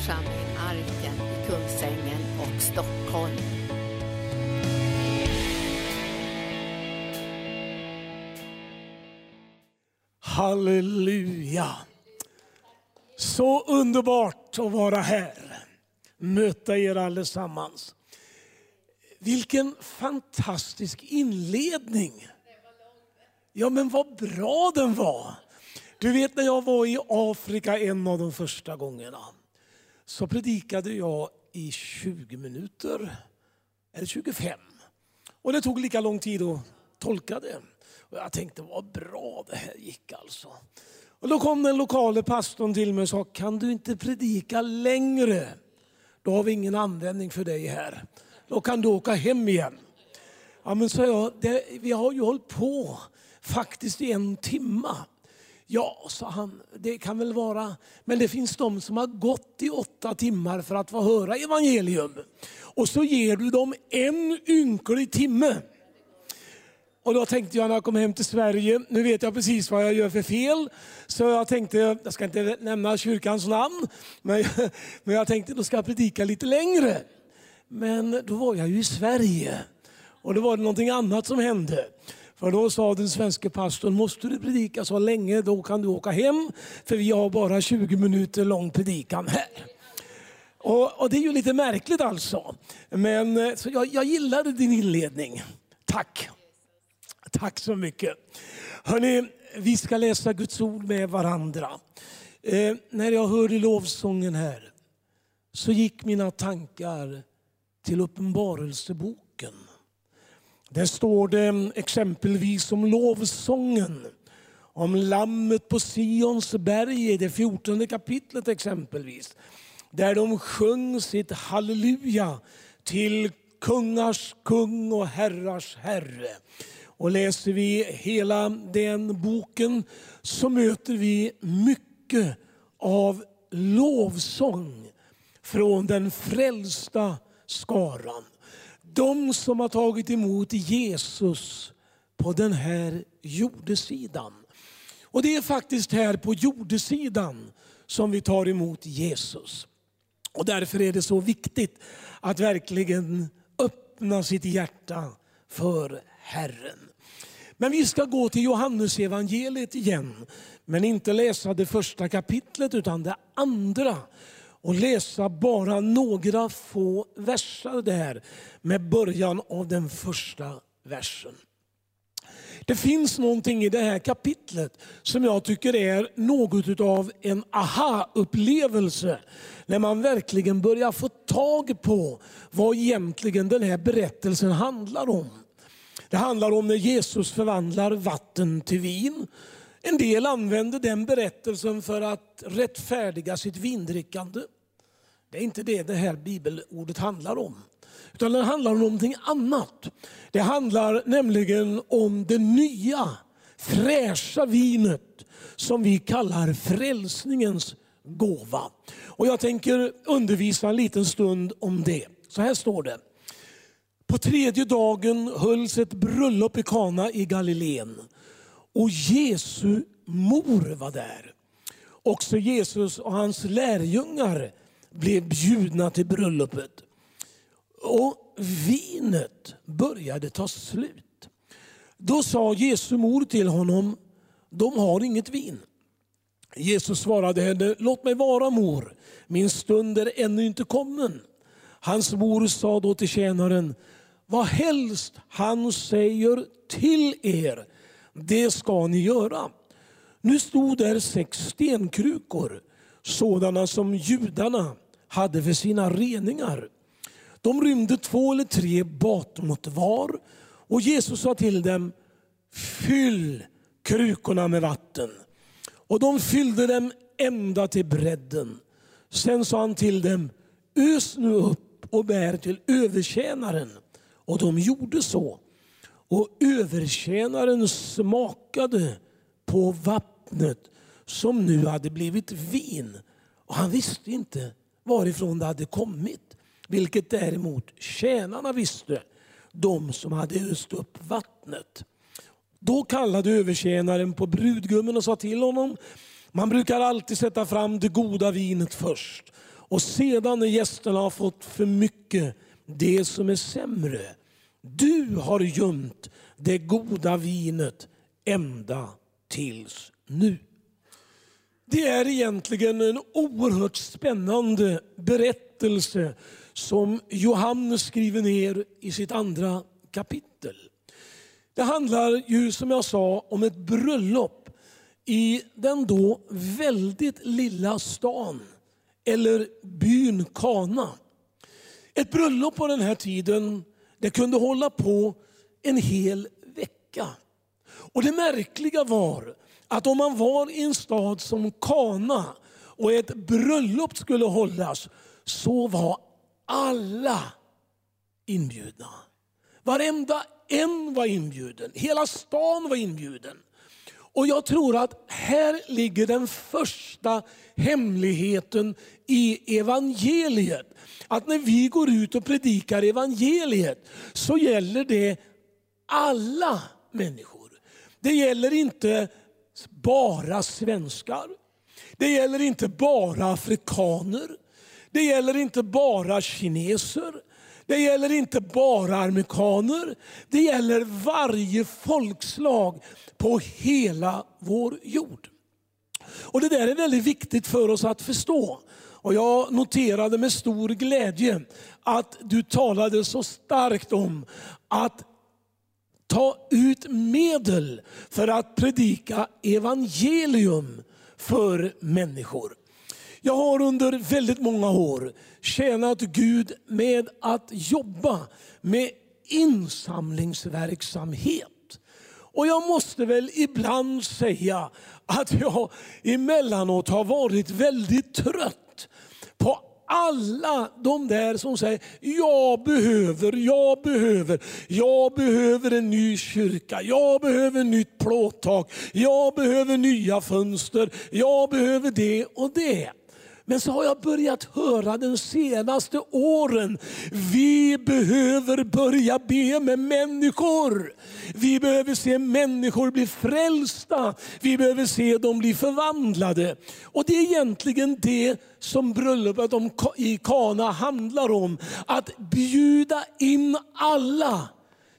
församling Arken i Kungsängen och Stockholm. Halleluja! Så underbart att vara här, möta er allesammans. Vilken fantastisk inledning. Ja men vad bra den var. Du vet när jag var i Afrika en av de första gångerna så predikade jag i 20 minuter, eller 25. Och det tog lika lång tid att tolka det. Och jag tänkte vad bra det här gick alltså. Och då kom den lokale pastorn till mig och sa, kan du inte predika längre? Då har vi ingen användning för dig här. Då kan du åka hem igen. Ja men sa jag, det, vi har ju hållit på faktiskt i en timma. Ja, sa han, det kan väl vara, men det finns de som har gått i åtta timmar för att få höra evangelium. Och så ger du dem en ynklig timme. Och då tänkte jag när jag kom hem till Sverige, nu vet jag precis vad jag gör för fel. Så jag tänkte, jag ska inte nämna kyrkans namn, men, men jag tänkte då ska jag predika lite längre. Men då var jag ju i Sverige och då var det någonting annat som hände. För då sa den svenska pastorn, måste du predika så länge då kan du åka hem, för vi har bara 20 minuter lång predikan här. Och, och det är ju lite märkligt alltså. Men eh, så jag, jag gillade din inledning. Tack. Tack så mycket. Hörrni, vi ska läsa Guds ord med varandra. Eh, när jag hörde lovsången här så gick mina tankar till Uppenbarelseboken. Där står det exempelvis om lovsången, om lammet på Sions berg, det fjortonde kapitlet exempelvis. Där de sjöng sitt halleluja till kungars kung och herrars herre. Och läser vi hela den boken så möter vi mycket av lovsång från den frälsta skaran. De som har tagit emot Jesus på den här jordesidan. Och det är faktiskt här på jordesidan som vi tar emot Jesus. Och därför är det så viktigt att verkligen öppna sitt hjärta för Herren. Men vi ska gå till Johannes evangeliet igen. Men inte läsa det första kapitlet utan det andra. Och läsa bara några få verser där med början av den första versen. Det finns någonting i det här kapitlet som jag tycker är något av en aha-upplevelse. När man verkligen börjar få tag på vad egentligen den här berättelsen handlar om. Det handlar om när Jesus förvandlar vatten till vin. En del använder den berättelsen för att rättfärdiga sitt vindrickande. Det är inte det det här bibelordet handlar om. Utan det handlar om någonting annat. Det handlar nämligen om det nya, fräscha vinet som vi kallar frälsningens gåva. Och jag tänker undervisa en liten stund om det. Så här står det. På tredje dagen hölls ett bröllop i Kana i Galileen. Och Jesu mor var där. Också Jesus och hans lärjungar blev bjudna till bröllopet. Och vinet började ta slut. Då sa Jesu mor till honom, de har inget vin. Jesus svarade henne, låt mig vara mor, min stund är ännu inte kommen. Hans mor sa då till tjänaren, vad helst han säger till er, det ska ni göra. Nu stod där sex stenkrukor, sådana som judarna hade för sina reningar. De rymde två eller tre bat mot var och Jesus sa till dem, fyll krukorna med vatten. Och de fyllde dem ända till bredden. Sen sa han till dem, ös nu upp och bär till övertjänaren. Och de gjorde så. Och övertjänaren smakade på vattnet som nu hade blivit vin. Och han visste inte varifrån det hade kommit. Vilket däremot tjänarna visste, de som hade öst upp vattnet. Då kallade övertjänaren på brudgummen och sa till honom, man brukar alltid sätta fram det goda vinet först. Och sedan när gästerna har fått för mycket, det som är sämre. Du har gömt det goda vinet ända tills nu. Det är egentligen en oerhört spännande berättelse som Johannes skriver ner i sitt andra kapitel. Det handlar ju som jag sa om ett bröllop i den då väldigt lilla stan eller byn Kana. Ett bröllop på den här tiden det kunde hålla på en hel vecka. Och det märkliga var att om man var i en stad som Kana och ett bröllop skulle hållas så var alla inbjudna. Varenda en var inbjuden. Hela stan var inbjuden. Och jag tror att här ligger den första hemligheten i evangeliet. Att när vi går ut och predikar evangeliet så gäller det alla människor. Det gäller inte bara svenskar. Det gäller inte bara afrikaner. Det gäller inte bara kineser. Det gäller inte bara amerikaner. Det gäller varje folkslag på hela vår jord. Och Det där är väldigt viktigt för oss att förstå. Och Jag noterade med stor glädje att du talade så starkt om att ta ut medel för att predika evangelium för människor. Jag har under väldigt många år tjänat Gud med att jobba med insamlingsverksamhet. Och jag måste väl ibland säga att jag emellanåt har varit väldigt trött på alla de där som säger, jag behöver, jag behöver, jag behöver en ny kyrka, jag behöver nytt plåttak, jag behöver nya fönster, jag behöver det och det. Men så har jag börjat höra de senaste åren, vi behöver börja be med människor. Vi behöver se människor bli frälsta, vi behöver se dem bli förvandlade. Och det är egentligen det som bröllopet i Kana handlar om. Att bjuda in alla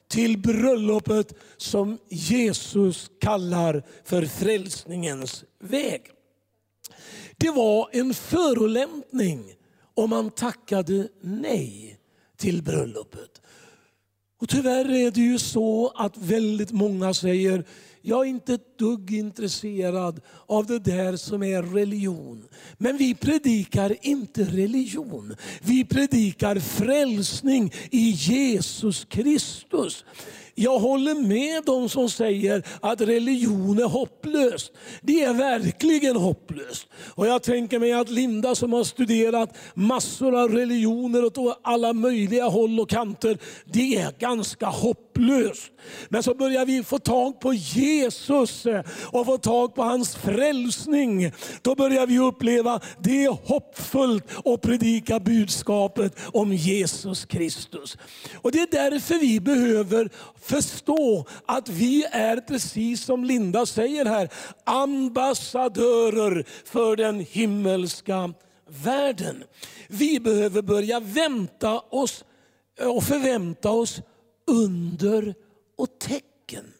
till bröllopet som Jesus kallar för frälsningens väg. Det var en förolämpning om man tackade nej till bröllopet. Och tyvärr är det ju så att väldigt många säger, jag är inte ett dugg intresserad av det där som är religion. Men vi predikar inte religion. Vi predikar frälsning i Jesus Kristus. Jag håller med dem som säger att religion är hopplöst. Det är verkligen hopplöst. Och jag tänker mig att Linda som har studerat massor av religioner åt alla möjliga håll och kanter, det är ganska hopplöst. Men så börjar vi få tag på Jesus eh, och få tag på hans frälsning. Då börjar vi uppleva det är hoppfullt att predika budskapet om Jesus Kristus. Och Det är därför vi behöver förstå att vi är, precis som Linda säger här, ambassadörer för den himmelska världen. Vi behöver börja vänta oss och förvänta oss under och tecken.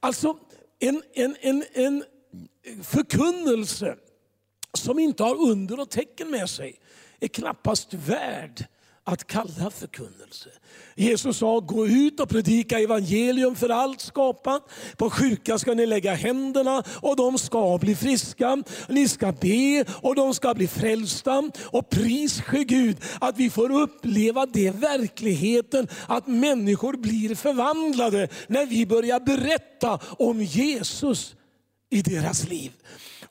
Alltså en, en, en, en förkunnelse som inte har under och tecken med sig är knappast värd att kalla förkunnelse. Jesus sa, gå ut och predika evangelium för allt skapat. På sjuka ska ni lägga händerna och de ska bli friska. Ni ska be och de ska bli frälsta. Och pris ske Gud att vi får uppleva det verkligheten, att människor blir förvandlade när vi börjar berätta om Jesus i deras liv.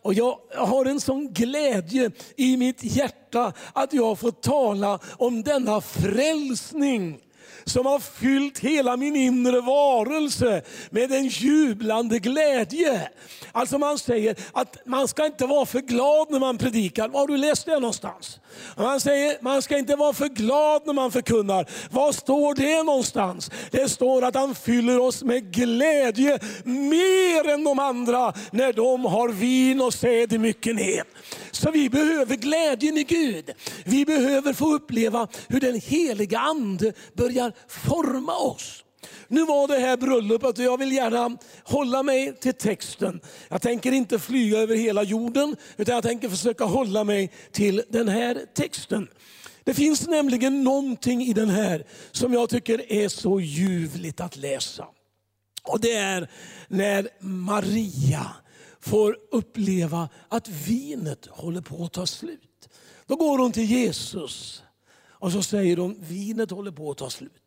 Och jag har en sån glädje i mitt hjärta att jag får tala om denna frälsning som har fyllt hela min inre varelse med en jublande glädje. Alltså man säger att man ska inte vara för glad när man predikar. Var har du läst det någonstans? Man säger man ska inte vara för glad när man förkunnar. Var står det någonstans? Det står att han fyller oss med glädje mer än de andra när de har vin och säd i myckenhet. Så vi behöver glädjen i Gud. Vi behöver få uppleva hur den heliga ande börjar forma oss. Nu var det här bröllopet och jag vill gärna hålla mig till texten. Jag tänker inte flyga över hela jorden utan jag tänker försöka hålla mig till den här texten. Det finns nämligen någonting i den här som jag tycker är så ljuvligt att läsa. Och det är när Maria får uppleva att vinet håller på att ta slut. Då går hon till Jesus och så säger hon, vinet håller på att ta slut.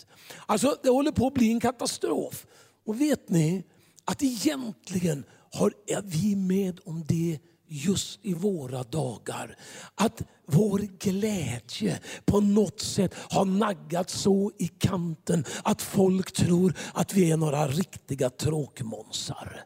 Alltså det håller på att bli en katastrof. Och vet ni att egentligen har, är vi med om det just i våra dagar. Att vår glädje på något sätt har naggats så i kanten att folk tror att vi är några riktiga tråkmånsar.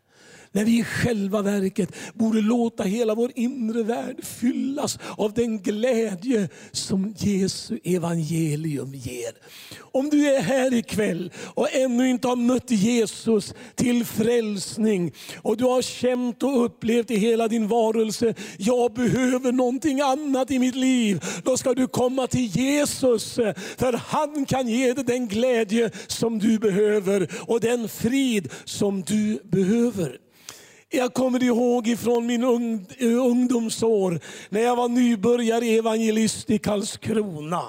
När vi i själva verket borde låta hela vår inre värld fyllas av den glädje som Jesu evangelium ger. Om du är här ikväll och ännu inte har mött Jesus till frälsning och du har känt och upplevt i hela din varelse, jag behöver någonting annat i mitt liv. Då ska du komma till Jesus för han kan ge dig den glädje som du behöver och den frid som du behöver. Jag kommer ihåg ifrån min eh, ungdomsår när jag var nybörjare evangelist i Karlskrona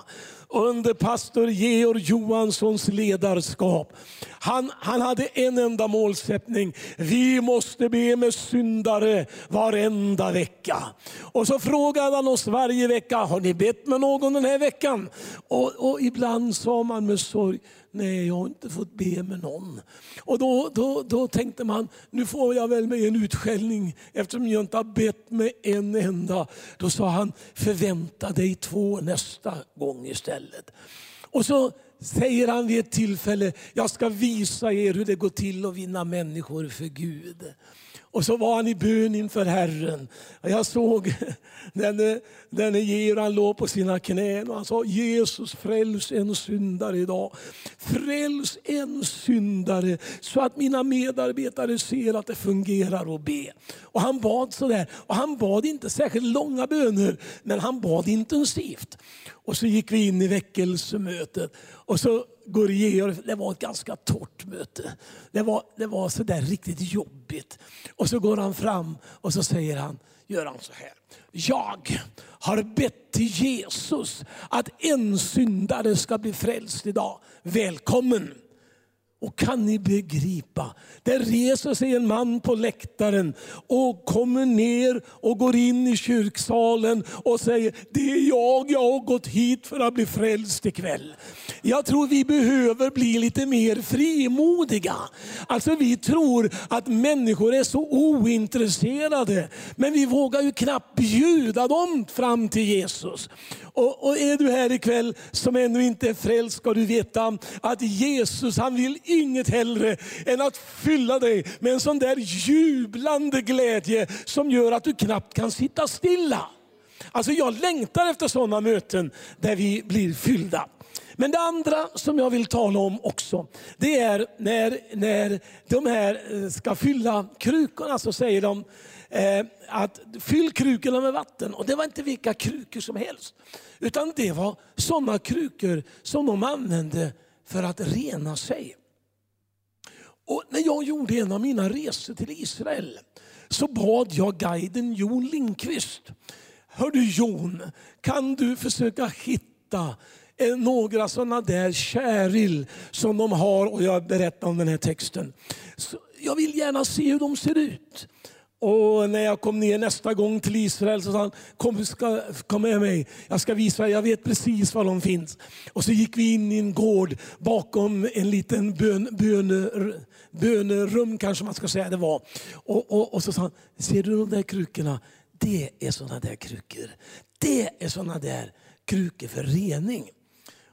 under pastor Georg Johanssons ledarskap. Han, han hade en enda målsättning. Vi måste be med syndare varenda vecka. Och så frågade han oss varje vecka, har ni bett med någon den här veckan? Och, och ibland sa man med sorg, nej jag har inte fått be med någon. Och då, då, då tänkte man, nu får jag väl med en utskällning eftersom jag inte har bett med en enda. Då sa han, förvänta dig två nästa gång istället. Och så säger han vid ett tillfälle, jag ska visa er hur det går till att vinna människor för Gud. Och så var han i bön inför Herren. Jag såg denne, denne Georg, han låg på sina knän och han sa Jesus fräls en syndare idag. Fräls en syndare så att mina medarbetare ser att det fungerar att be. Och han bad sådär. Och han bad inte särskilt långa böner men han bad intensivt. Och så gick vi in i väckelsemötet och så går det var ett ganska torrt möte. Det var, det var så där riktigt jobbigt. Och så går han fram och så säger han, gör han så här. Jag har bett till Jesus att en syndare ska bli frälst idag. Välkommen! Och kan ni begripa? Det reser sig en man på läktaren och kommer ner och går in i kyrksalen och säger, det är jag, jag har gått hit för att bli frälst ikväll. Jag tror vi behöver bli lite mer frimodiga. Alltså vi tror att människor är så ointresserade, men vi vågar ju knappt bjuda dem fram till Jesus. Och, och, är du här ikväll som ännu inte är frälst ska du veta att Jesus han vill inget hellre än att fylla dig med en sån där jublande glädje som gör att du knappt kan sitta stilla. Alltså jag längtar efter sådana möten där vi blir fyllda. Men det andra som jag vill tala om också, det är när, när de här eh, ska fylla krukorna så säger de eh, att fyll krukorna med vatten. Och det var inte vilka krukor som helst. Utan det var sådana krukor som de använde för att rena sig. Och när jag gjorde en av mina resor till Israel så bad jag guiden Jon Lindqvist. Hör du Jon, kan du försöka hitta eh, några sådana där käril som de har och jag berättar om den här texten. Så jag vill gärna se hur de ser ut. Och när jag kom ner nästa gång till Israel så sa han, kom, ska, kom med mig, jag ska visa jag vet precis var de finns. Och så gick vi in i en gård bakom en liten bön, böner, bönerum kanske man ska säga det var. Och, och, och så sa han, ser du de där krukorna? Det är sådana där krukor. Det är sådana där krukor för rening.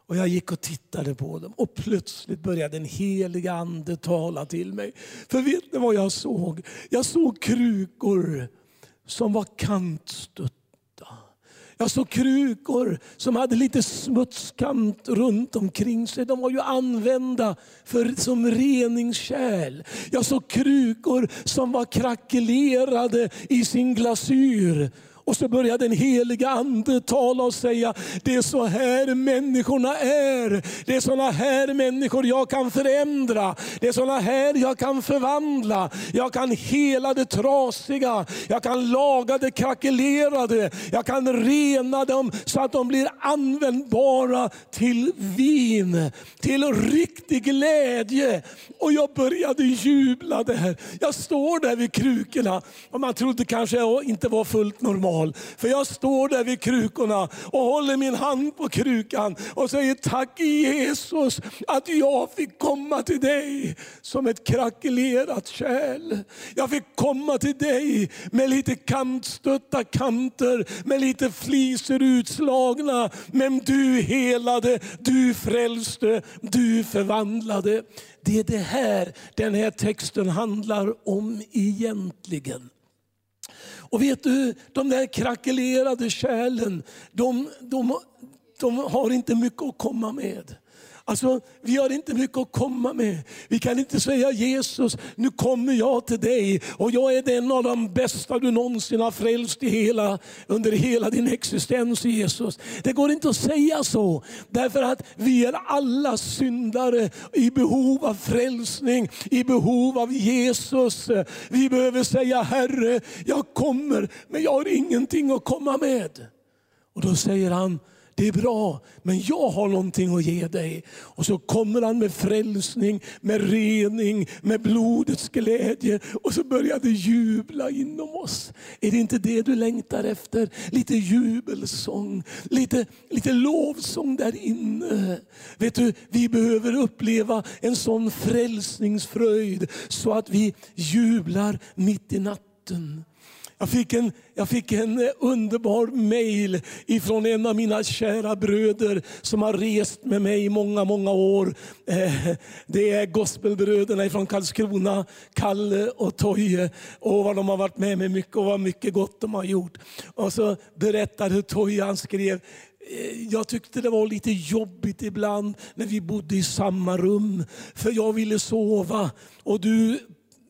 Och jag gick och tittade på dem och plötsligt började den heliga ande tala till mig. För vet ni vad jag såg? Jag såg krukor som var kantstötta. Jag såg krukor som hade lite smutskant runt omkring sig. De var ju använda för, som reningskärl. Jag såg krukor som var krackelerade i sin glasyr. Och så började den heliga ande tala och säga, det är så här människorna är. Det är såna här människor jag kan förändra. Det är såna här jag kan förvandla. Jag kan hela det trasiga. Jag kan laga det krackelerade. Jag kan rena dem så att de blir användbara till vin. Till riktig glädje. Och jag började jubla där. Jag står där vid krukorna och man trodde kanske jag inte var fullt normal val. För jag står där vid krukorna och håller min hand på krukan och säger tack Jesus att jag fick komma till dig som ett krackelerat kärl. Jag fick komma till dig med lite kantstötta kanter, med lite fliser utslagna. Men du helade, du frälste, du förvandlade. Det är det här den här texten handlar om egentligen. Och vet du, de där krackelerade kärlen, de, de, de har inte mycket att komma med. Alltså, vi har inte mycket att komma med. Vi kan inte säga Jesus, nu kommer jag till dig och jag är den av de bästa du någonsin har frälst i hela, under hela din existens Jesus. Det går inte att säga så, därför att vi är alla syndare i behov av frälsning, i behov av Jesus. Vi behöver säga Herre, jag kommer men jag har ingenting att komma med. Och då säger han, det är bra, men jag har någonting att ge dig. Och så kommer han med frälsning, med rening, med blodets glädje. Och så börjar det jubla inom oss. Är det inte det du längtar efter? Lite jubelsång, lite, lite lovsång där inne. Vet du, vi behöver uppleva en sån frälsningsfröjd så att vi jublar mitt i natten. Jag fick en, jag fick en eh, underbar mail ifrån en av mina kära bröder som har rest med mig i många, många år. Eh, det är gospelbröderna från Karlskrona, Kalle och Toje. Och vad de har varit med mig mycket och vad mycket gott de har gjort. Och så berättade Toje, han skrev, eh, jag tyckte det var lite jobbigt ibland när vi bodde i samma rum. För jag ville sova och du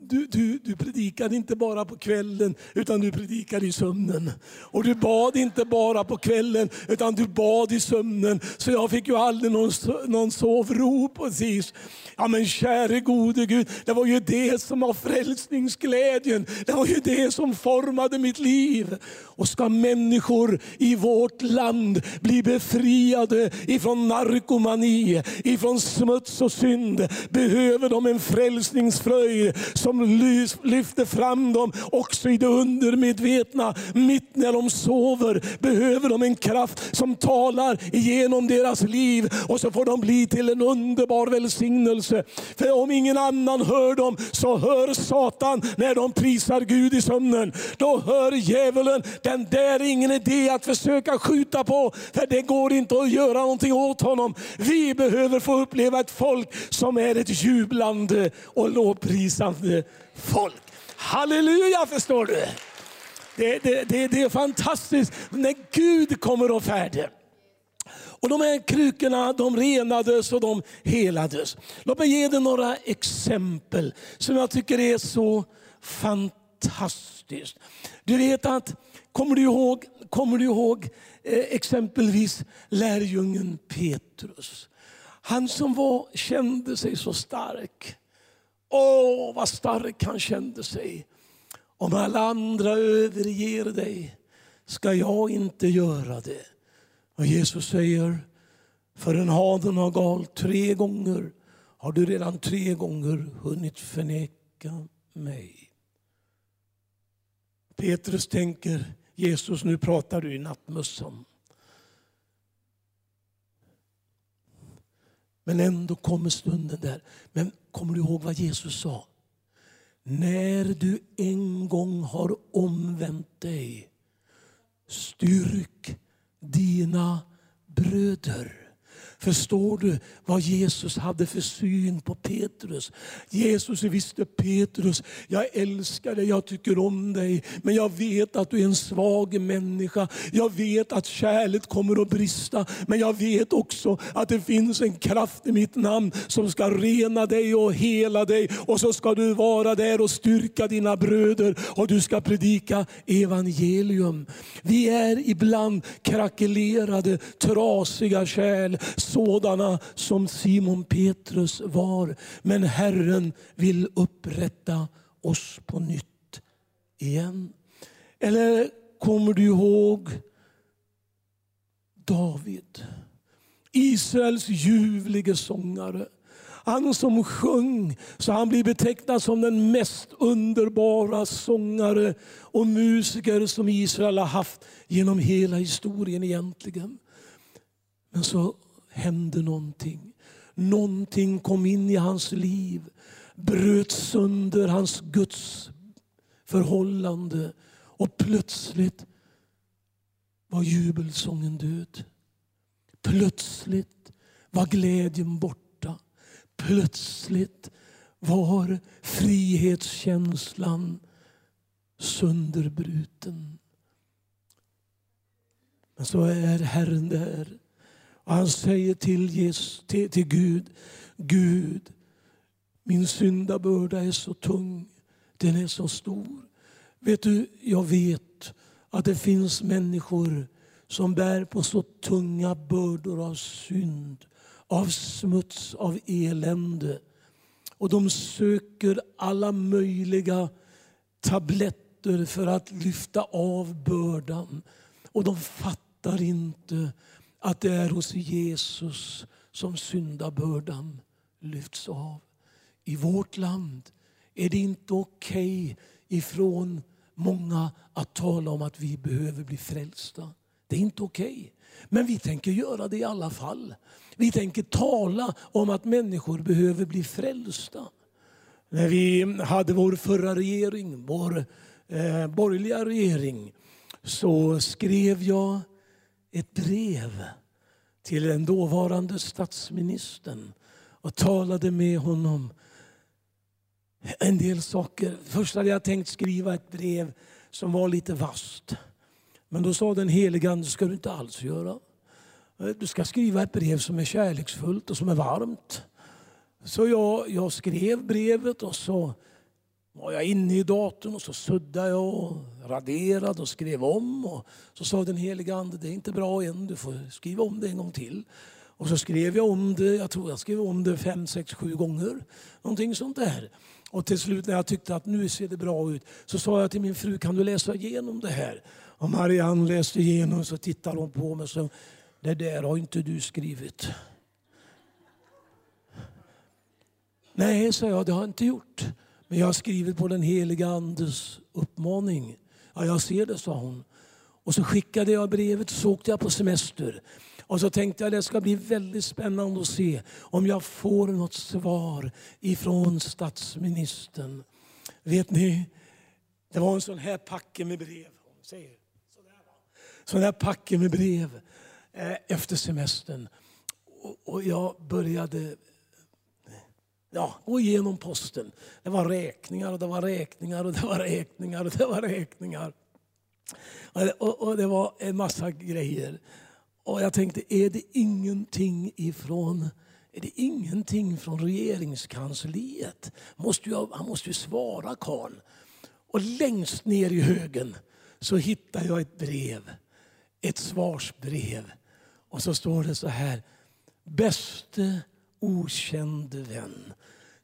du, du, du predikade inte bara på kvällen, utan du predikade i sömnen. Och du bad inte bara på kvällen, utan du bad i sömnen. Så jag fick ju aldrig någon, någon sovro precis. Ja men käre gode Gud, det var ju det som var frälsningsglädjen. Det var ju det som formade mitt liv. Och ska människor i vårt land bli befriade ifrån narkomani, ifrån smuts och synd, behöver de en frälsningsfröjd som som lyfter fram dem också i det undermedvetna. Mitt när de sover behöver de en kraft som talar igenom deras liv och så får de bli till en underbar välsignelse. För om ingen annan hör dem så hör Satan när de prisar Gud i sömnen. Då hör djävulen den där är ingen idé att försöka skjuta på, för det går inte att göra någonting åt honom. Vi behöver få uppleva ett folk som är ett jublande och lovprisande folk. Halleluja förstår du. Det, det, det, det är fantastiskt när Gud kommer och färde. Och de här krukorna de renades och de helades. Låt mig ge dig några exempel som jag tycker är så fantastiskt. Du vet att Kommer du ihåg, kommer du ihåg eh, exempelvis lärjungen Petrus? Han som var, kände sig så stark. Åh, vad stark han kände sig. Om alla andra överger dig ska jag inte göra det. Och Jesus säger, för en haden har galt tre gånger har du redan tre gånger hunnit förneka mig. Petrus tänker, Jesus, nu pratar du i nattmössan. Men ändå kommer stunden där. Men kommer du ihåg vad Jesus sa? När du en gång har omvänt dig, styrk dina bröder. Förstår du vad Jesus hade för syn på Petrus? Jesus visste Petrus, jag älskar dig, jag tycker om dig. Men jag vet att du är en svag människa. Jag vet att kärlek kommer att brista. Men jag vet också att det finns en kraft i mitt namn som ska rena dig och hela dig. Och så ska du vara där och styrka dina bröder och du ska predika evangelium. Vi är ibland krackelerade, trasiga kärl sådana som Simon Petrus var. Men Herren vill upprätta oss på nytt igen. Eller kommer du ihåg David? Israels ljuvlige sångare. Han som sjöng så han blir betecknad som den mest underbara sångare och musiker som Israel har haft genom hela historien egentligen. Men så hände någonting. Någonting kom in i hans liv, bröt sönder hans Guds förhållande och plötsligt var jubelsången död. Plötsligt var glädjen borta. Plötsligt var frihetskänslan sönderbruten. Men så är Herren där och han säger till, Jesus, till, till Gud, Gud, min syndabörda är så tung, den är så stor. Vet du, jag vet att det finns människor som bär på så tunga bördor av synd, av smuts, av elände. Och de söker alla möjliga tabletter för att lyfta av bördan. Och de fattar inte att det är hos Jesus som syndabördan lyfts av. I vårt land är det inte okej okay ifrån många att tala om att vi behöver bli frälsta. Det är inte okej. Okay. Men vi tänker göra det i alla fall. Vi tänker tala om att människor behöver bli frälsta. När vi hade vår förra regering, vår eh, borgerliga regering, så skrev jag ett brev till den dåvarande statsministern och talade med honom en del saker. Först hade jag tänkt skriva ett brev som var lite vast. Men då sa den helige Ande, ska du inte alls göra. Du ska skriva ett brev som är kärleksfullt och som är varmt. Så jag, jag skrev brevet och så var jag inne i datorn och så suddade jag och raderade och skrev om. Och så sa den heliga Ande, det är inte bra än, du får skriva om det en gång till. Och så skrev jag om det, jag tror jag skrev om det fem, sex, sju gånger. Någonting sånt där. Och till slut när jag tyckte att nu ser det bra ut så sa jag till min fru, kan du läsa igenom det här? Och Marianne läste igenom och så tittade hon på mig och sa, det där har inte du skrivit. Nej, sa jag, det har jag inte gjort. Men jag har skrivit på den heliga Andes uppmaning. Ja, jag ser det, sa hon. Och så skickade jag brevet och så åkte jag på semester. Och så tänkte jag att det ska bli väldigt spännande att se om jag får något svar ifrån statsministern. Vet ni, det var en sån här packe med brev. Sån här packe med brev eh, efter semestern. Och jag började ja, gå igenom posten. Det var räkningar och det var räkningar och det var räkningar och det var räkningar. Och det, och, och det var en massa grejer. Och jag tänkte, är det ingenting ifrån är det ingenting från regeringskansliet? Måste ju, han måste ju svara Karl. Och längst ner i högen så hittar jag ett brev. Ett svarsbrev. Och så står det så här. Bäste okände vän.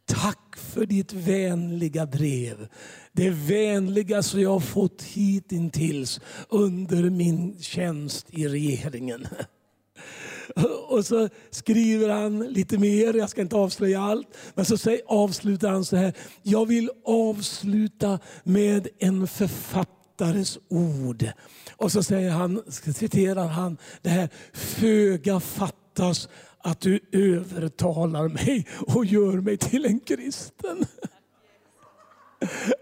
Tack för ditt vänliga brev. Det vänligaste jag har fått hittills under min tjänst i regeringen. Och så skriver han lite mer, jag ska inte avslöja allt. Men så avslutar han så här. Jag vill avsluta med en författares ord. Och så säger han, citerar han det här, föga fattas att du övertalar mig och gör mig till en kristen.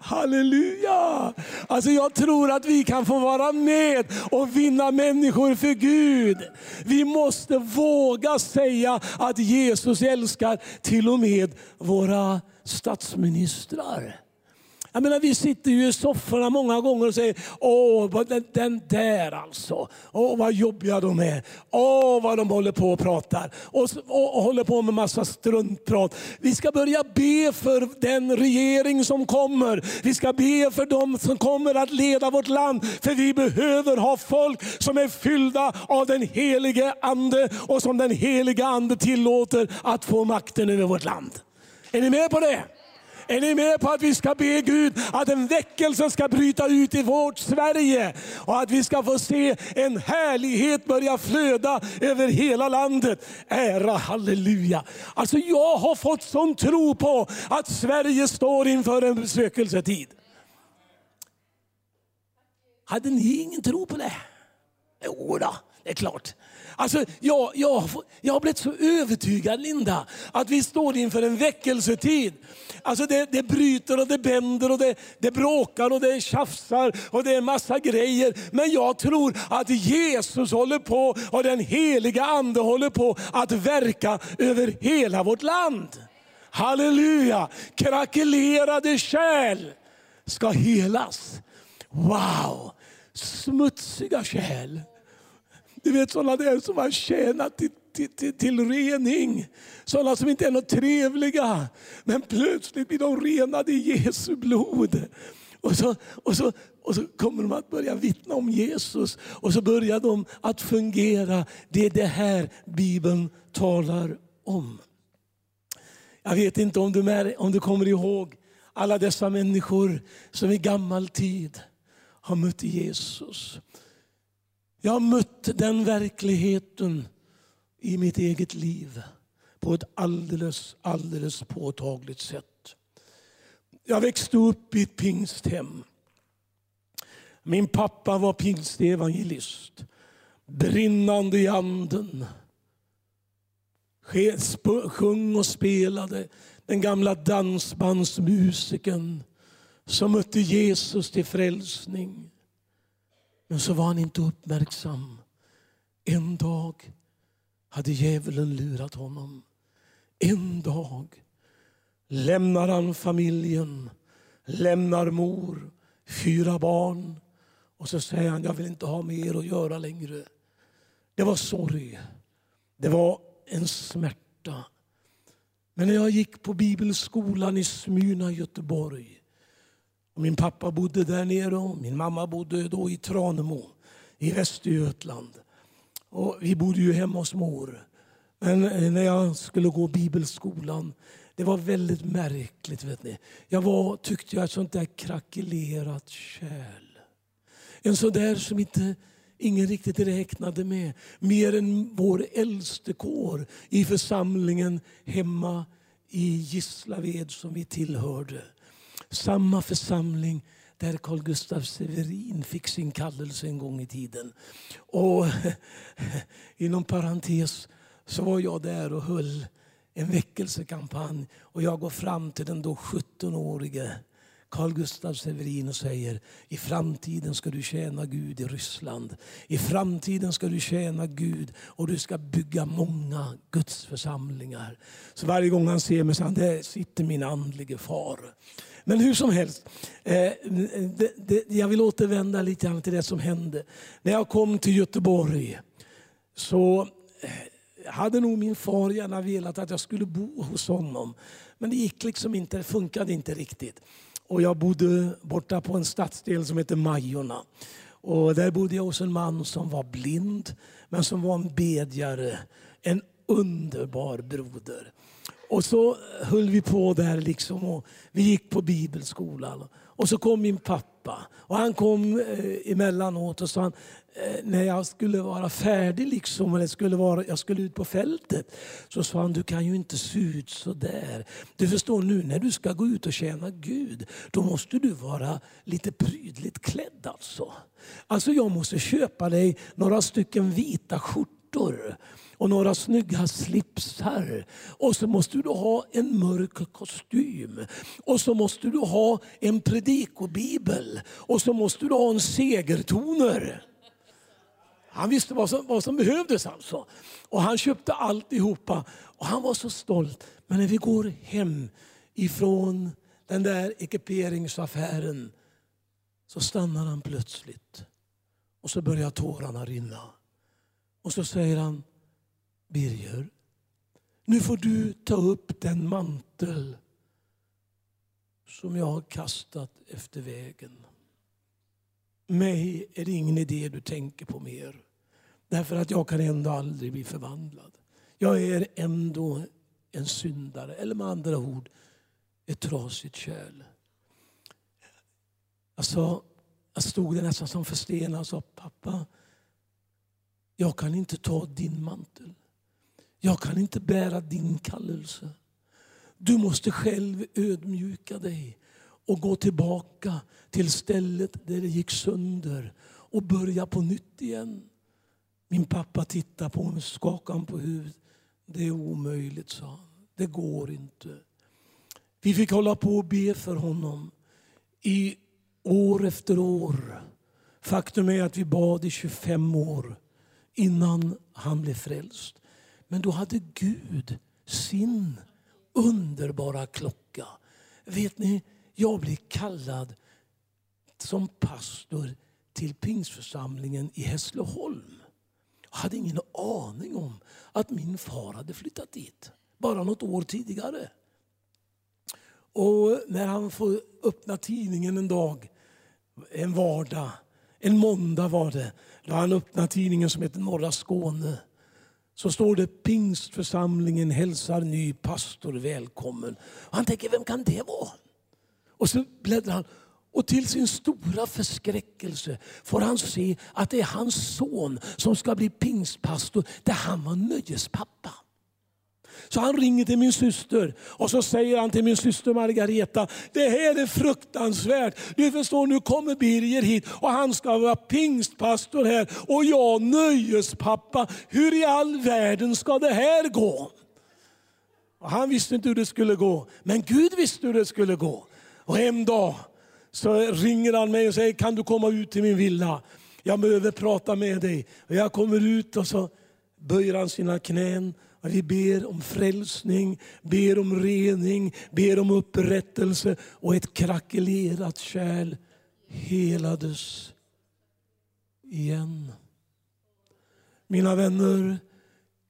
Halleluja! Alltså jag tror att vi kan få vara med och vinna människor för Gud. Vi måste våga säga att Jesus älskar till och med våra statsministrar. Jag menar, vi sitter ju i sofforna många gånger och säger, åh den, den där alltså, åh vad jobbiga de är, åh vad de håller på och pratar och, och, och håller på med massa struntprat. Vi ska börja be för den regering som kommer. Vi ska be för dem som kommer att leda vårt land. För vi behöver ha folk som är fyllda av den helige Ande och som den helige Ande tillåter att få makten över vårt land. Är ni med på det? Är ni med på att vi ska be Gud att en väckelse ska bryta ut i vårt Sverige och att vi ska få se en härlighet börja flöda över hela landet. Ära halleluja. Alltså jag har fått sån tro på att Sverige står inför en besökelsetid. Hade ni ingen tro på det? Jo då, det är klart. Alltså, jag, jag, jag har blivit så övertygad Linda, att vi står inför en väckelsetid. Alltså det, det bryter och det bänder och det, det bråkar och det tjafsar och det är massa grejer. Men jag tror att Jesus håller på och den heliga ande håller på att verka över hela vårt land. Halleluja! Krackelerade kärl ska helas. Wow! Smutsiga kärl du vet sådana där som har tjänat till, till, till, till rening. Sådana som inte är något trevliga. Men plötsligt blir de renade i Jesu blod. Och så, och, så, och så kommer de att börja vittna om Jesus. Och så börjar de att fungera. Det är det här Bibeln talar om. Jag vet inte om du, om du kommer ihåg alla dessa människor som i gammal tid har mött Jesus. Jag har mött den verkligheten i mitt eget liv på ett alldeles, alldeles påtagligt sätt. Jag växte upp i ett pingsthem. Min pappa var pingstevangelist, brinnande i anden. Sjung och spelade den gamla dansbandsmusiken som mötte Jesus till frälsning. Men så var han inte uppmärksam. En dag hade djävulen lurat honom. En dag lämnar han familjen, lämnar mor, fyra barn och så säger han, jag vill inte ha med er att göra längre. Det var sorg. Det var en smärta. Men när jag gick på bibelskolan i Smyrna, Göteborg min pappa bodde där nere och min mamma bodde då i Tranemo i Västergötland. Och vi bodde ju hemma hos mor. Men eh, när jag skulle gå bibelskolan, det var väldigt märkligt. Vet ni. Jag var, tyckte jag, ett sånt där krackelerat kärl. En sån där som inte ingen riktigt räknade med. Mer än vår äldste kår i församlingen hemma i Gislaved som vi tillhörde. Samma församling där Carl Gustaf Severin fick sin kallelse en gång i tiden. Och inom parentes så var jag där och höll en väckelsekampanj. Och jag går fram till den då 17-årige Carl Gustaf Severin och säger i framtiden ska du tjäna Gud i Ryssland. I framtiden ska du tjäna Gud och du ska bygga många Guds församlingar. Så varje gång han ser mig så han, där sitter min andlige far. Men hur som helst, eh, det, det, jag vill återvända lite grann till det som hände. När jag kom till Göteborg så eh, hade nog min far gärna velat att jag skulle bo hos honom. Men det gick liksom inte, det funkade inte riktigt. Och jag bodde borta på en stadsdel som heter Majorna. Och där bodde jag hos en man som var blind, men som var en bedjare. En underbar broder. Och så höll vi på där liksom och vi gick på bibelskolan. Och så kom min pappa och han kom eh, emellanåt och sa han, eh, när jag skulle vara färdig liksom, eller skulle vara, jag skulle ut på fältet. Så sa han, du kan ju inte se ut så där. Du förstår nu när du ska gå ut och tjäna Gud, då måste du vara lite prydligt klädd alltså. Alltså jag måste köpa dig några stycken vita skjortor och några snygga slipsar. Och så måste du ha en mörk kostym. Och så måste du ha en predikobibel. Och så måste du ha en segertoner. Han visste vad som, vad som behövdes alltså. Och han köpte alltihopa. Och han var så stolt. Men när vi går hem ifrån den där ekiperingsaffären så stannar han plötsligt. Och så börjar tårarna rinna. Och så säger han, Birger, nu får du ta upp den mantel som jag har kastat efter vägen. Mig är det ingen idé du tänker på mer. Därför att jag kan ändå aldrig bli förvandlad. Jag är ändå en syndare, eller med andra ord ett trasigt kärl. Jag, sa, jag stod där nästan som förstenad och sa, pappa, jag kan inte ta din mantel. Jag kan inte bära din kallelse. Du måste själv ödmjuka dig och gå tillbaka till stället där det gick sönder och börja på nytt igen. Min pappa tittade på mig, skakade på huvudet. Det är omöjligt, sa han. Det går inte. Vi fick hålla på och be för honom i år efter år. Faktum är att vi bad i 25 år innan han blev frälst. Men då hade Gud sin underbara klocka. Vet ni, jag blev kallad som pastor till pingsförsamlingen i Hässleholm. Jag hade ingen aning om att min far hade flyttat dit, bara något år tidigare. Och när han får öppna tidningen en dag, en vardag, en måndag var det, då han öppnade tidningen som heter Norra Skåne så står det pingstförsamlingen hälsar ny pastor välkommen. Och han tänker, vem kan det vara? Och så bläddrar han och till sin stora förskräckelse får han se att det är hans son som ska bli pingstpastor där han var nöjespappa. Så han ringer till min syster och så säger han till min syster Margareta, det här är fruktansvärt. Du förstår, nu kommer Birger hit och han ska vara pingstpastor här och jag nöjespappa. Hur i all världen ska det här gå? Och han visste inte hur det skulle gå, men Gud visste hur det skulle gå. Och en dag så ringer han mig och säger, kan du komma ut till min villa? Jag behöver prata med dig. Och jag kommer ut och så böjer han sina knän vi ber om frälsning, ber om rening, ber om upprättelse och ett krackelerat kärl helades igen. Mina vänner,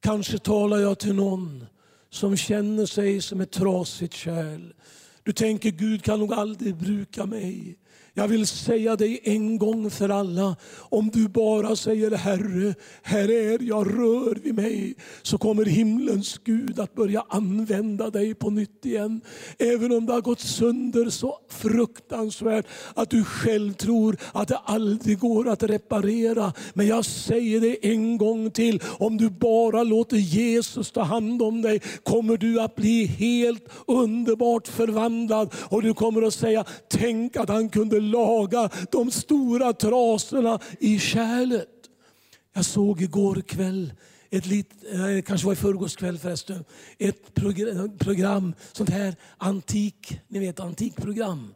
kanske talar jag till någon som känner sig som ett trasigt kärl. Du tänker Gud kan nog aldrig bruka mig. Jag vill säga dig en gång för alla, om du bara säger Herre, här är jag, rör vid mig, så kommer himlens Gud att börja använda dig på nytt igen. Även om det har gått sönder så fruktansvärt att du själv tror att det aldrig går att reparera. Men jag säger det en gång till, om du bara låter Jesus ta hand om dig kommer du att bli helt underbart förvandlad och du kommer att säga, tänk att han kunde laga de stora trasorna i kärlet. Jag såg igår kväll, ett lit, eh, kanske var i förrgårs kväll förresten, ett program, sånt här antik, ni vet antikprogram.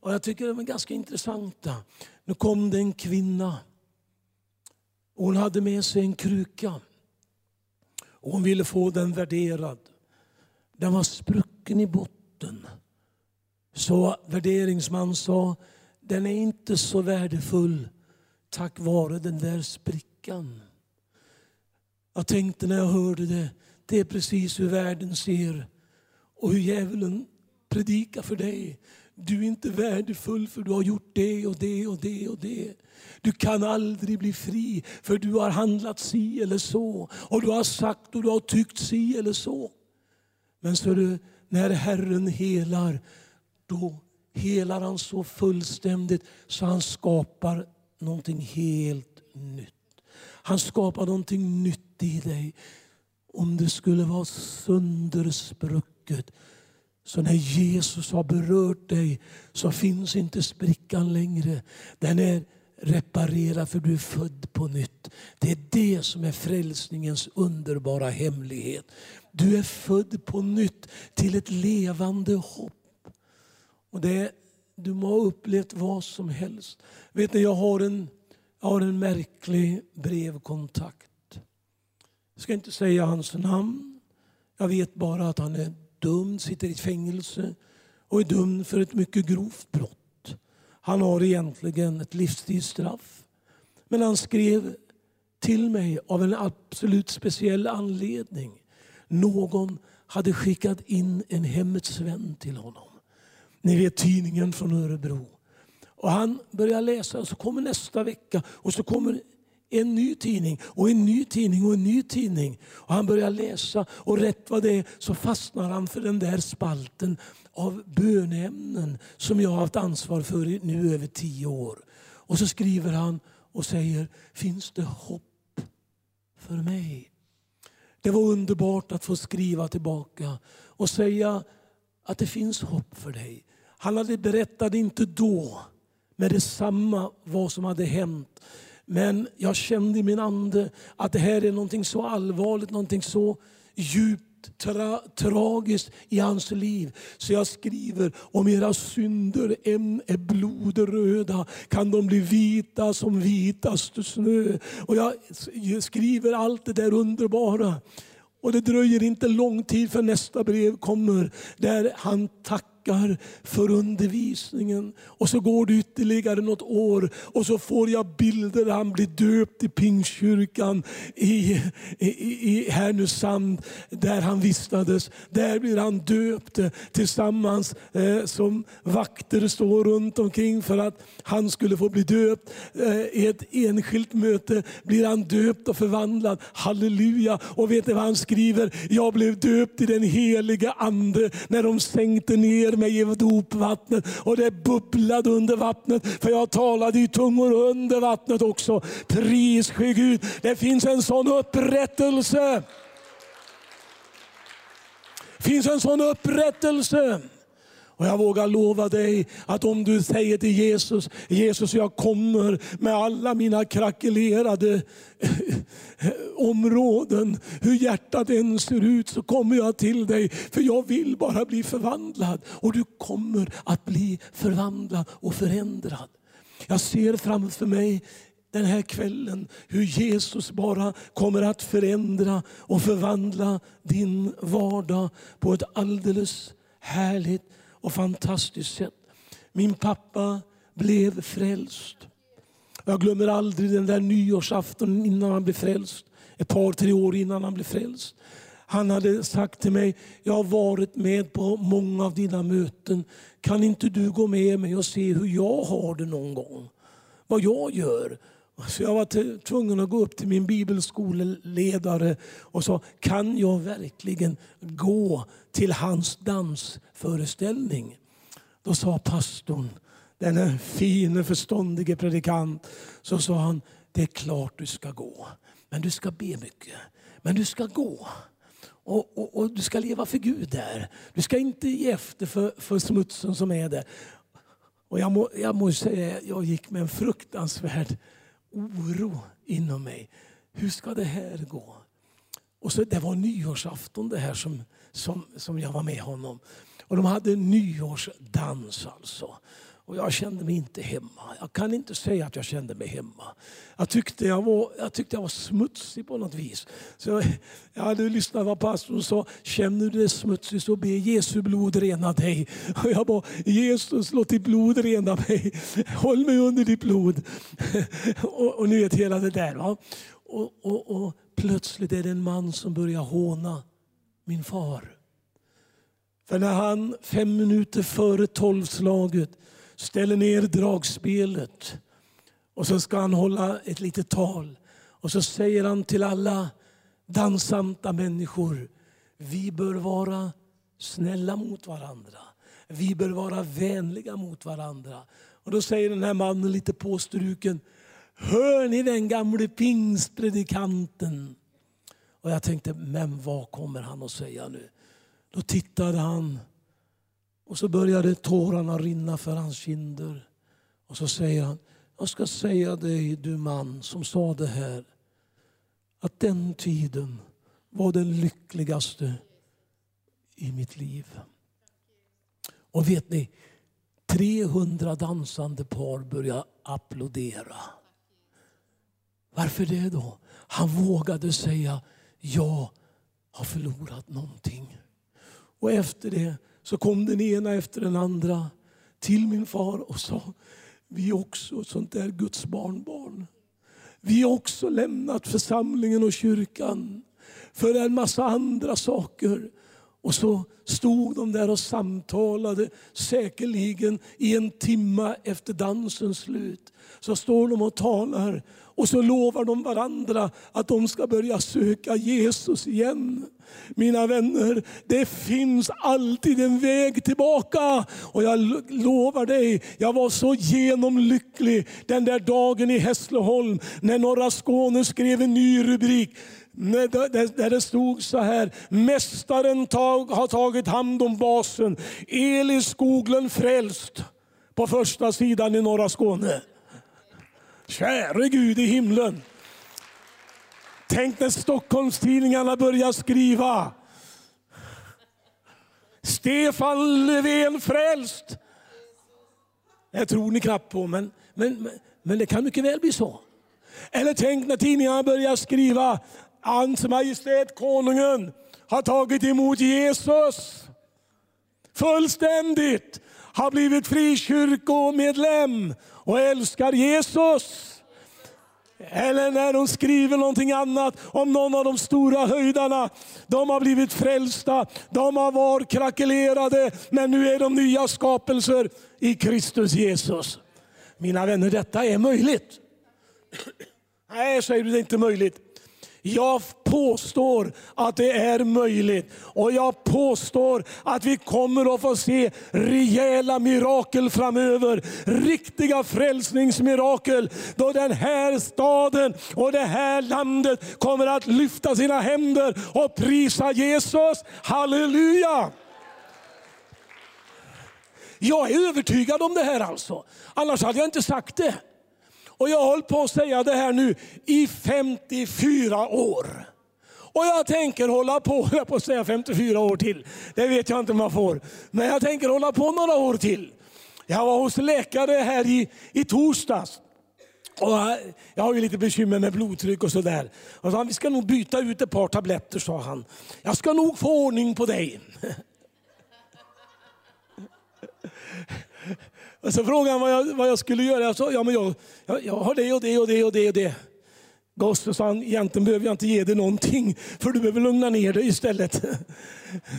Och jag tycker de är ganska intressanta. Nu kom det en kvinna. Hon hade med sig en kruka. Och hon ville få den värderad. Den var sprucken i botten. Så värderingsman sa, den är inte så värdefull tack vare den där sprickan. Jag tänkte när jag hörde det, det är precis hur världen ser och hur djävulen predikar för dig. Du är inte värdefull för du har gjort det och det och det och det. Du kan aldrig bli fri för du har handlat si eller så. Och du har sagt och du har tyckt si eller så. Men så du, när Herren helar, då helar han så fullständigt så han skapar någonting helt nytt. Han skapar någonting nytt i dig. Om det skulle vara söndersprucket så när Jesus har berört dig så finns inte sprickan längre. Den är reparerad för du är född på nytt. Det är det som är frälsningens underbara hemlighet. Du är född på nytt till ett levande hopp. Och det, du må ha upplevt vad som helst. Vet ni, jag har en, jag har en märklig brevkontakt. Jag ska inte säga hans namn. Jag vet bara att han är dömd, sitter i fängelse och är dömd för ett mycket grovt brott. Han har egentligen ett livstidsstraff. Men han skrev till mig av en absolut speciell anledning. Någon hade skickat in en Hemmets vän till honom. Ni vet tidningen från Örebro. Och han börjar läsa och så kommer nästa vecka och så kommer en ny tidning och en ny tidning och en ny tidning. Och han börjar läsa och rätt vad det är så fastnar han för den där spalten av bönämnen som jag har haft ansvar för i nu över tio år. Och så skriver han och säger, finns det hopp för mig? Det var underbart att få skriva tillbaka och säga att det finns hopp för dig. Han hade berättat inte då med detsamma vad som hade hänt. Men jag kände i min ande att det här är någonting så allvarligt, någonting så djupt tra tragiskt i hans liv. Så jag skriver, om era synder än är blodröda kan de bli vita som vitaste snö. Och jag skriver allt det där underbara. Och det dröjer inte lång tid för nästa brev kommer där han tackar tackar för undervisningen. Och så går det ytterligare något år och så får jag bilder där han blir döpt i Pingstkyrkan i, i, i Härnösand där han vistades. Där blir han döpt tillsammans eh, som vakter står runt omkring för att han skulle få bli döpt. Eh, I ett enskilt möte blir han döpt och förvandlad. Halleluja! Och vet ni vad han skriver? Jag blev döpt i den heliga Ande när de sänkte ner mig i dopvattnet och det bubblade under vattnet. För jag talade i tungor under vattnet också. Pris ske Gud. Det finns en sån upprättelse. Det finns en sån upprättelse. Och jag vågar lova dig att om du säger till Jesus, Jesus jag kommer med alla mina krackelerade eh, områden, hur hjärtat än ser ut så kommer jag till dig. För jag vill bara bli förvandlad. Och du kommer att bli förvandlad och förändrad. Jag ser framför mig den här kvällen hur Jesus bara kommer att förändra och förvandla din vardag på ett alldeles härligt och fantastiskt sätt. Min pappa blev frälst. Jag glömmer aldrig den där nyårsafton innan han blev frälst. Ett par, tre år innan han blev frälst. Han hade sagt till mig, jag har varit med på många av dina möten. Kan inte du gå med mig och se hur jag har det någon gång? Vad jag gör? Så jag var tvungen att gå upp till min bibelskoleledare och sa, kan jag verkligen gå till hans dansföreställning? Då sa pastorn, denne fine förståndige predikant, så sa han, det är klart du ska gå. Men du ska be mycket. Men du ska gå. Och, och, och, du ska leva för Gud där. Du ska inte ge efter för, för smutsen som är där. Och jag, må, jag måste säga, jag gick med en fruktansvärd oro inom mig. Hur ska det här gå? Och så, det var nyårsafton det här som, som, som jag var med honom. Och de hade nyårsdans alltså. Och jag kände mig inte hemma. Jag kan inte säga att jag kände mig hemma. Jag tyckte jag var, jag tyckte jag var smutsig på något vis. Så jag, jag hade lyssnat på vad pastorn sa. Känner du dig smutsig så be Jesu blod rena dig. Och jag bara, Jesus låt ditt blod rena mig. Håll mig under ditt blod. och, och ni vet hela det där. Va? Och, och, och plötsligt är det en man som börjar håna min far. För när han fem minuter före tolvslaget ställer ner dragspelet och så ska han hålla ett litet tal. Och så säger han till alla dansanta människor, vi bör vara snälla mot varandra. Vi bör vara vänliga mot varandra. Och då säger den här mannen lite påstruken, hör ni den gamle pingstpredikanten? Och jag tänkte, men vad kommer han att säga nu? Då tittade han och så började tårarna rinna för hans kinder. Och så säger han, jag ska säga dig du man som sa det här. att den tiden var den lyckligaste i mitt liv. Och vet ni, 300 dansande par började applådera. Varför det då? Han vågade säga, jag har förlorat någonting. Och efter det så kom den ena efter den andra till min far och sa, vi är också ett sånt där Guds barnbarn. Vi har också lämnat församlingen och kyrkan för en massa andra saker. Och så stod de där och samtalade, säkerligen i en timma efter dansens slut. Så står de och talar och så lovar de varandra att de ska börja söka Jesus igen. Mina vänner, det finns alltid en väg tillbaka. Och jag lovar dig, jag var så genomlycklig den där dagen i Hässleholm när Norra Skåne skrev en ny rubrik där det stod så här, Mästaren tag, har tagit hand om basen. Eli Skoglund frälst. På första sidan i norra Skåne. Käre Gud i himlen. Tänk när Stockholmstidningarna börjar skriva. Stefan Löfven frälst. Det tror ni knappt på, men, men, men det kan mycket väl bli så. Eller tänk när tidningarna börjar skriva Hans Majestät Konungen har tagit emot Jesus fullständigt, har blivit frikyrkomedlem och älskar Jesus. Eller när de skriver någonting annat om någon av de stora höjdarna. De har blivit frälsta, de har varit krackelerade, men nu är de nya skapelser i Kristus Jesus. Mina vänner, detta är möjligt. Nej, säger du, det är inte möjligt. Jag påstår att det är möjligt. Och jag påstår att vi kommer att få se rejäla mirakel framöver. Riktiga frälsningsmirakel. Då den här staden och det här landet kommer att lyfta sina händer och prisa Jesus. Halleluja! Jag är övertygad om det här alltså. Annars hade jag inte sagt det. Och jag har hållit på att säga det här nu i 54 år. Och jag tänker hålla på, jag på att säga 54 år till. Det vet jag inte om jag får. Men jag tänker hålla på några år till. Jag var hos läkare här i, i torsdags. Och eh, jag har ju lite bekymmer med blodtryck och sådär. Och sa, vi ska nog byta ut ett par tabletter, sa han. Jag ska nog få ordning på dig. Och så frågade han vad jag, vad jag skulle göra. Jag sa, ja, men jag, jag, jag har det och det och det och det. Och det. Gosse sa han, egentligen behöver jag inte ge dig någonting, för du behöver lugna ner dig istället.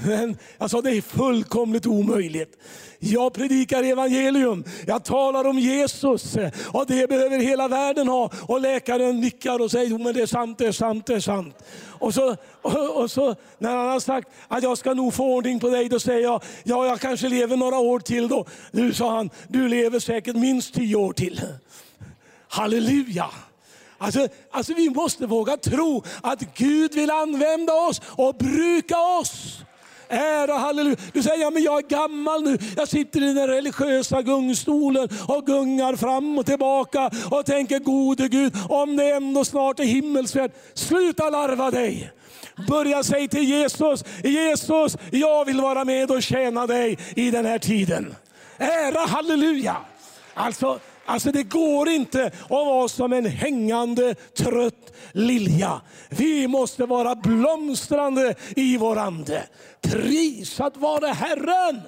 Men jag sa, det är fullkomligt omöjligt. Jag predikar evangelium, jag talar om Jesus och det behöver hela världen ha. Och läkaren nickar och säger, jo men det är sant, det är sant, det är sant. Och så, och, och så när han har sagt att jag ska nog få ordning på dig, då säger jag, ja jag kanske lever några år till då. Nu sa han, du lever säkert minst tio år till. Halleluja! Alltså, alltså vi måste våga tro att Gud vill använda oss och bruka oss. Ära, halleluja. Du säger, ja, men jag är gammal nu. Jag sitter i den religiösa gungstolen och gungar fram och tillbaka och tänker, gode Gud, om det ändå snart är himmelsfärd. Sluta larva dig. Börja säga till Jesus, Jesus, jag vill vara med och tjäna dig i den här tiden. Ära, halleluja. Alltså, Alltså det går inte att vara som en hängande trött lilja. Vi måste vara blomstrande i vår ande. Prisad vare Herren!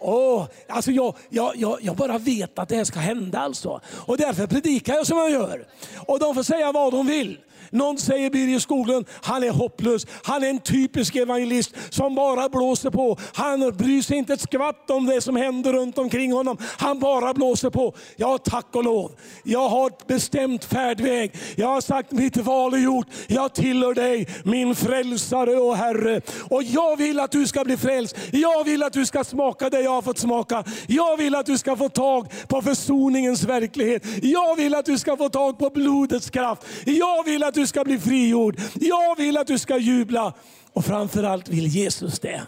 Oh, alltså jag, jag, jag, jag, bara vet att det här ska hända. Alltså. Och därför predikar jag som jag gör. Och de får säga vad de vill. Någon säger Birger Skoglund, han är hopplös. Han är en typisk evangelist som bara blåser på. Han bryr sig inte ett skvatt om det som händer runt omkring honom. Han bara blåser på. Ja, tack och lov. Jag har bestämt färdväg. Jag har sagt mitt val är gjort. Jag tillhör dig, min frälsare och Herre. Och jag vill att du ska bli frälst. Jag vill att du ska smaka det jag har fått smaka. Jag vill att du ska få tag på försoningens verklighet. Jag vill att du ska få tag på blodets kraft. Jag vill att du ska bli frigjord. Jag vill att du ska jubla. Och framförallt vill Jesus det.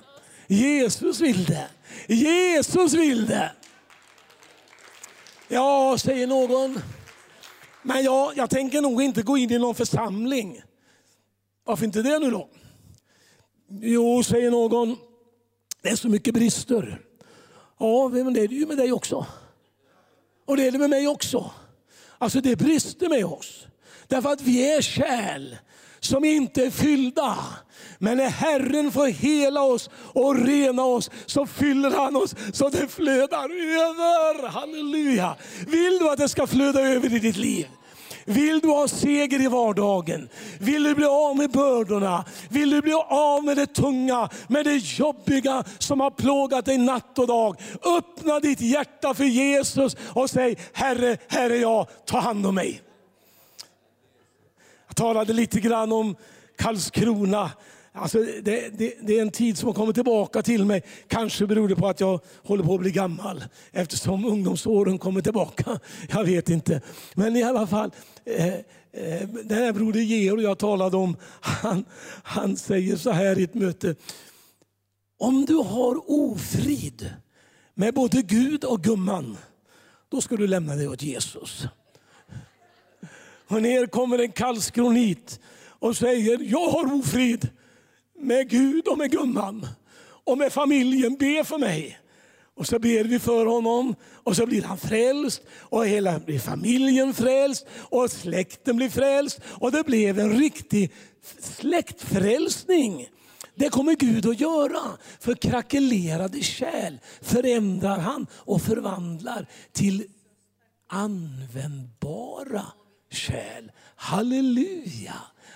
Jesus vill det. Jesus vill det. Ja, säger någon. Men jag, jag tänker nog inte gå in i någon församling. Varför inte det nu då? Jo, säger någon, det är så mycket brister. Ja, men det är det ju med dig också. Och det är det med mig också. Alltså det brister med oss. Därför att vi är kärl som inte är fyllda. Men när Herren får hela oss och rena oss så fyller han oss så det flödar över. Halleluja! Vill du att det ska flöda över i ditt liv? Vill du ha seger i vardagen? Vill du bli av med bördorna? Vill du bli av med det tunga, med det jobbiga som har plågat dig natt och dag? Öppna ditt hjärta för Jesus och säg, Herre, här är jag, ta hand om mig. Jag talade lite grann om Karlskrona. Alltså det, det, det, är en tid som har kommit tillbaka till mig. Kanske beror det på att jag håller på att bli gammal eftersom ungdomsåren kommer tillbaka. Jag vet inte. Men i alla fall, eh, eh, den här broder Georg jag talade om, han, han säger så här i ett möte. Om du har ofrid med både Gud och gumman, då ska du lämna dig åt Jesus. Och ner kommer en kallskronit och säger, jag har ofrid med Gud och med gumman och med familjen. Be för mig. Och så ber vi för honom och så blir han frälst och hela blir familjen frälst och släkten blir frälst och det blev en riktig släktfrälsning. Det kommer Gud att göra. För krackelerade kärl förändrar han och förvandlar till användbara själ. Halleluja!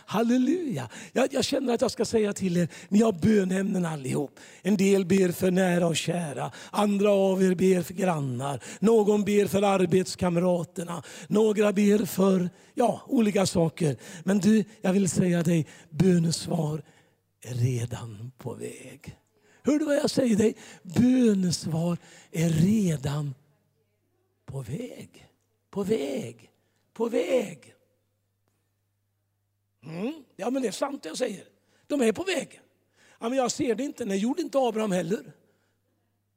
Halleluja! Jag, jag, känner att jag ska säga till er, ni har bönämnen allihop. En del ber för nära och kära, andra av er ber för grannar, någon ber för arbetskamraterna, några ber för ja, olika saker. Men du, jag vill säga dig, bönesvar är redan på väg. Hör du vad jag säger dig? Bönesvar är redan på väg. På väg. På väg. Mm. Ja, men det är sant det jag säger. De är på väg. Ja, men jag ser det inte. Det gjorde inte Abraham heller.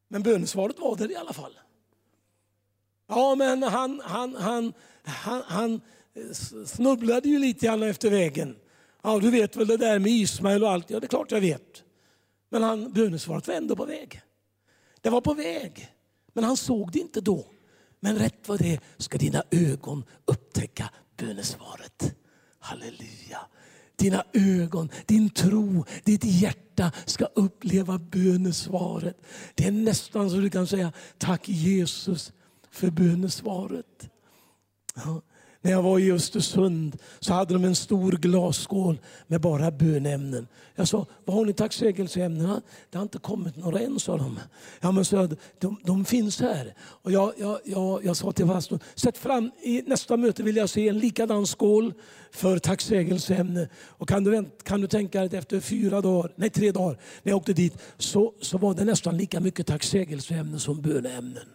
Men bönesvaret var där i alla fall. Ja, men han, han, han, han, han eh, snubblade ju lite grann efter vägen. Ja, du vet väl det där med Ismael och allt. Ja, det är klart jag vet. Men han, bönesvaret var ändå på väg. Det var på väg. Men han såg det inte då. Men rätt vad det ska dina ögon upptäcka bönesvaret. Halleluja. Dina ögon, din tro, ditt hjärta ska uppleva bönesvaret. Det är nästan så du kan säga tack Jesus för bönesvaret. Ja. När jag var i Östersund så hade de en stor glasskål med bara bönämnen. Jag sa, vad har ni tacksägelseämnena? Det har inte kommit några än, sa de. Ja, men så, de, de finns här. Och jag, jag, jag, jag sa till pastorn, sätt fram, i nästa möte vill jag se en likadan skål för tacksägelseämne. Och kan du, kan du tänka dig att efter fyra dagar, nej tre dagar, när jag åkte dit så, så var det nästan lika mycket tacksägelseämnen som bönämnen.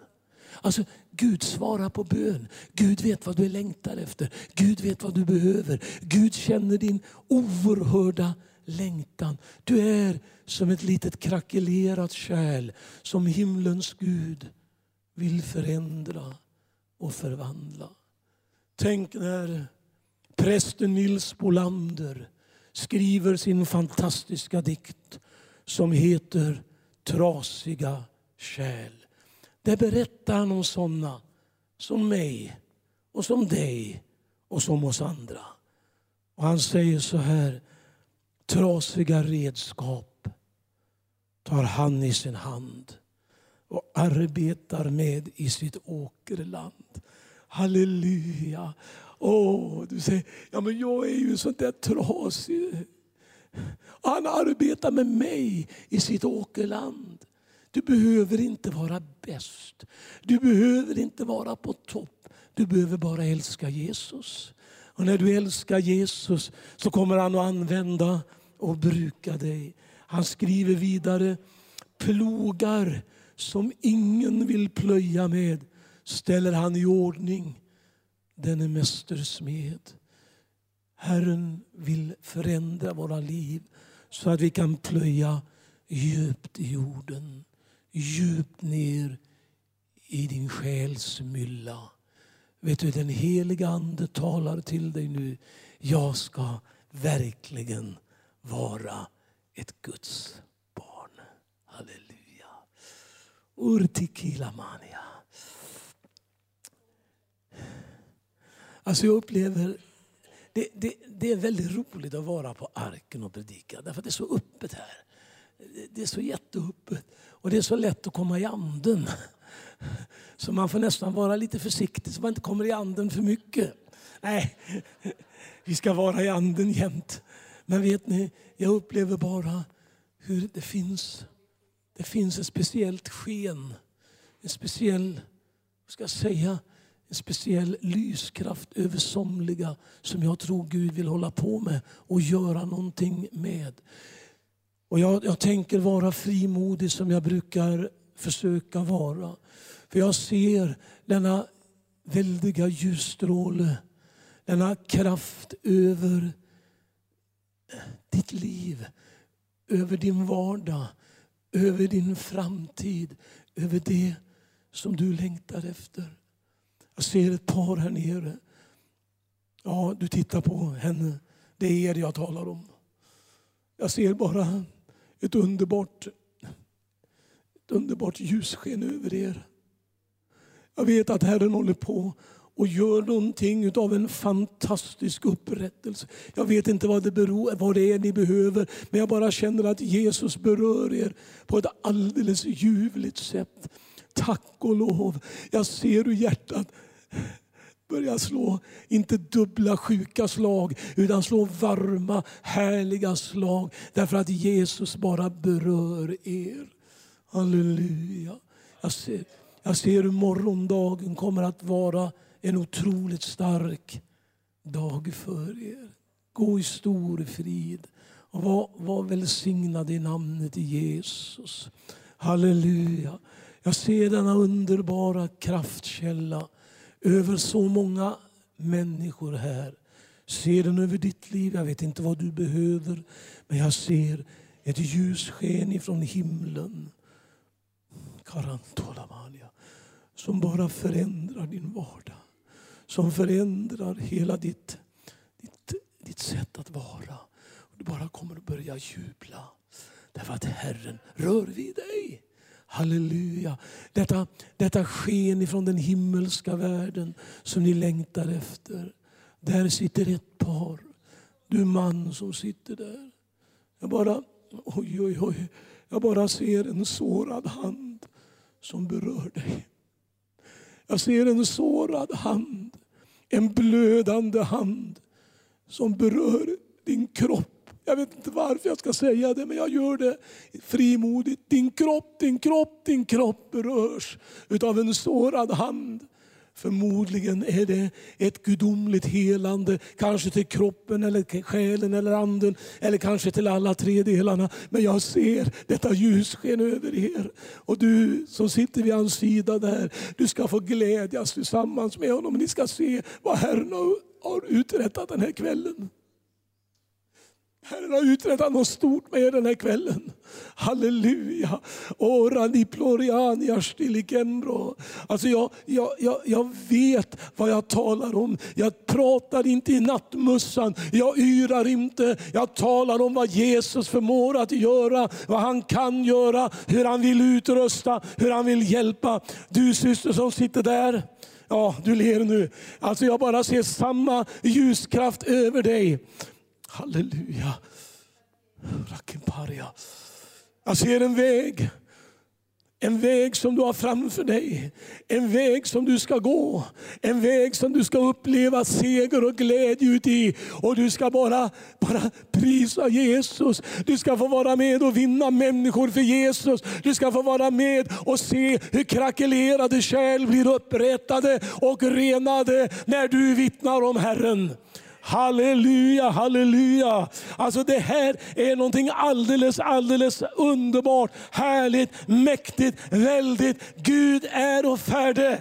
Alltså, Gud svarar på bön. Gud vet vad du längtar efter. Gud vet vad du behöver. Gud känner din oerhörda längtan. Du är som ett litet krackelerat kärl som himlens Gud vill förändra och förvandla. Tänk när prästen Nils Bolander skriver sin fantastiska dikt som heter Trasiga kärl. Där berättar han om sådana som mig och som dig och som oss andra. Och han säger så här, trasiga redskap tar han i sin hand och arbetar med i sitt åkerland. Halleluja! Åh, du säger, ja men jag är ju sånt där trasig. Han arbetar med mig i sitt åkerland. Du behöver inte vara bäst. Du behöver inte vara på topp. Du behöver bara älska Jesus. Och när du älskar Jesus så kommer han att använda och bruka dig. Han skriver vidare, plogar som ingen vill plöja med ställer han i ordning. Den är mästersmed. Herren vill förändra våra liv så att vi kan plöja djupt i jorden djupt ner i din själs mylla. Vet du, den heliga Ande talar till dig nu. Jag ska verkligen vara ett Guds barn. Halleluja. Urtikilamania. Alltså jag upplever, det, det, det är väldigt roligt att vara på arken och predika. Därför att det är så öppet här. Det är så jätteöppet. Och det är så lätt att komma i anden. Så man får nästan vara lite försiktig så man inte kommer i anden för mycket. Nej, vi ska vara i anden jämt. Men vet ni, jag upplever bara hur det finns, det finns ett speciellt sken. En speciell, ska jag säga, en speciell lyskraft över somliga som jag tror Gud vill hålla på med och göra någonting med. Och jag, jag tänker vara frimodig som jag brukar försöka vara. För jag ser denna väldiga ljusstråle, denna kraft över ditt liv, över din vardag, över din framtid, över det som du längtar efter. Jag ser ett par här nere. Ja, du tittar på henne. Det är er jag talar om. Jag ser bara ett underbart, ett underbart ljussken över er. Jag vet att Herren håller på och gör någonting av en fantastisk upprättelse. Jag vet inte vad det, beror, vad det är ni behöver, men jag bara känner att Jesus berör er på ett alldeles ljuvligt sätt. Tack och lov. Jag ser hur hjärtat börja slå, inte dubbla sjuka slag, utan slå varma, härliga slag. Därför att Jesus bara berör er. Halleluja. Jag ser, jag ser hur morgondagen kommer att vara en otroligt stark dag för er. Gå i stor frid och var, var välsignad i namnet Jesus. Halleluja. Jag ser denna underbara kraftkälla över så många människor här. Ser den över ditt liv. Jag vet inte vad du behöver, men jag ser ett ljussken ifrån himlen. Karantolamania. Som bara förändrar din vardag. Som förändrar hela ditt, ditt, ditt sätt att vara. Du bara kommer att börja jubla. Därför att Herren rör vid dig. Halleluja. Detta, detta sken ifrån den himmelska världen som ni längtar efter. Där sitter ett par. Du man som sitter där. Jag bara, oj, oj, oj. Jag bara ser en sårad hand som berör dig. Jag ser en sårad hand. En blödande hand som berör din kropp jag vet inte varför jag ska säga det, men jag gör det frimodigt. Din kropp, din kropp, din kropp berörs utav en sårad hand. Förmodligen är det ett gudomligt helande, kanske till kroppen, eller själen eller anden, eller kanske till alla tre delarna. Men jag ser detta ljussken över er. Och du som sitter vid hans sida där, du ska få glädjas tillsammans med honom. Ni ska se vad Herren har uträttat den här kvällen. Herren har uträttat något stort med er den här kvällen. Halleluja. Alltså jag, jag, jag, jag vet vad jag talar om. Jag pratar inte i nattmussan. Jag yrar inte. Jag talar om vad Jesus förmår att göra. Vad han kan göra. Hur han vill utrusta. Hur han vill hjälpa. Du syster som sitter där. Ja, du ler nu. Alltså jag bara ser samma ljuskraft över dig. Halleluja. Jag ser en väg. En väg som du har framför dig. En väg som du ska gå. En väg som du ska uppleva seger och glädje ut i. Och du ska bara, bara prisa Jesus. Du ska få vara med och vinna människor för Jesus. Du ska få vara med och se hur krackelerade kärl blir upprättade och renade när du vittnar om Herren. Halleluja, halleluja. Alltså det här är någonting alldeles, alldeles underbart, härligt, mäktigt, väldigt. Gud är och färdig.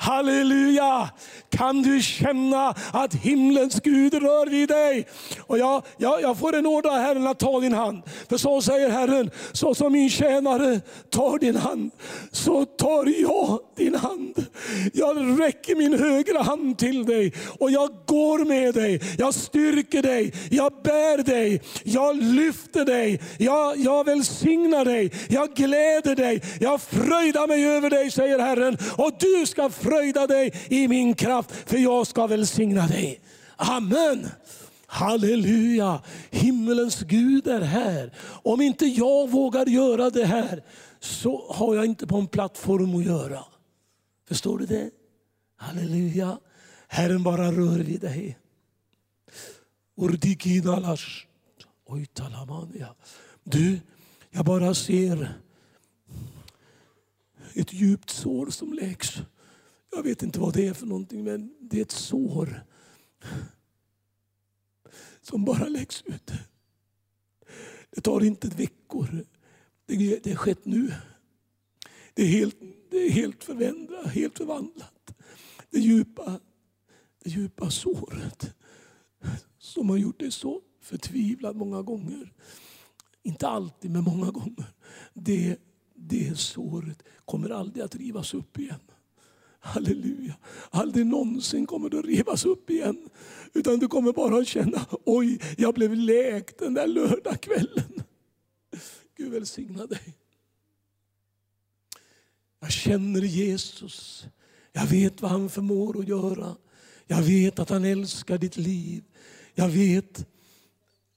Halleluja! Kan du känna att himlens Gud rör vid dig? Och jag, jag, jag får en order av Herren att ta din hand. För så säger Herren, så som min tjänare tar din hand, så tar jag din hand. Jag räcker min högra hand till dig och jag går med dig. Jag styrker dig, jag bär dig, jag lyfter dig, jag, jag välsignar dig, jag gläder dig, jag fröjdar mig över dig, säger Herren. Och du ska fröjda dig i min kraft, för jag ska välsigna dig. Amen. Halleluja, himmelens Gud är här. Om inte jag vågar göra det här så har jag inte på en plattform att göra. Förstår du det? Halleluja. Herren bara rör vid dig. Du, jag bara ser ett djupt sår som läks. Jag vet inte vad det är för någonting, men det är ett sår som bara läggs ut. Det tar inte veckor. Det, det är skett nu. Det är helt, det är helt förändrat, helt förvandlat. Det djupa, det djupa såret som har gjort dig så förtvivlad många gånger. Inte alltid, men många gånger. Det, det såret kommer aldrig att rivas upp igen. Halleluja. Aldrig någonsin kommer du att rivas upp igen. Utan du kommer bara att känna, oj, jag blev läkt den där lördagskvällen. Gud välsigna dig. Jag känner Jesus. Jag vet vad han förmår att göra. Jag vet att han älskar ditt liv. Jag vet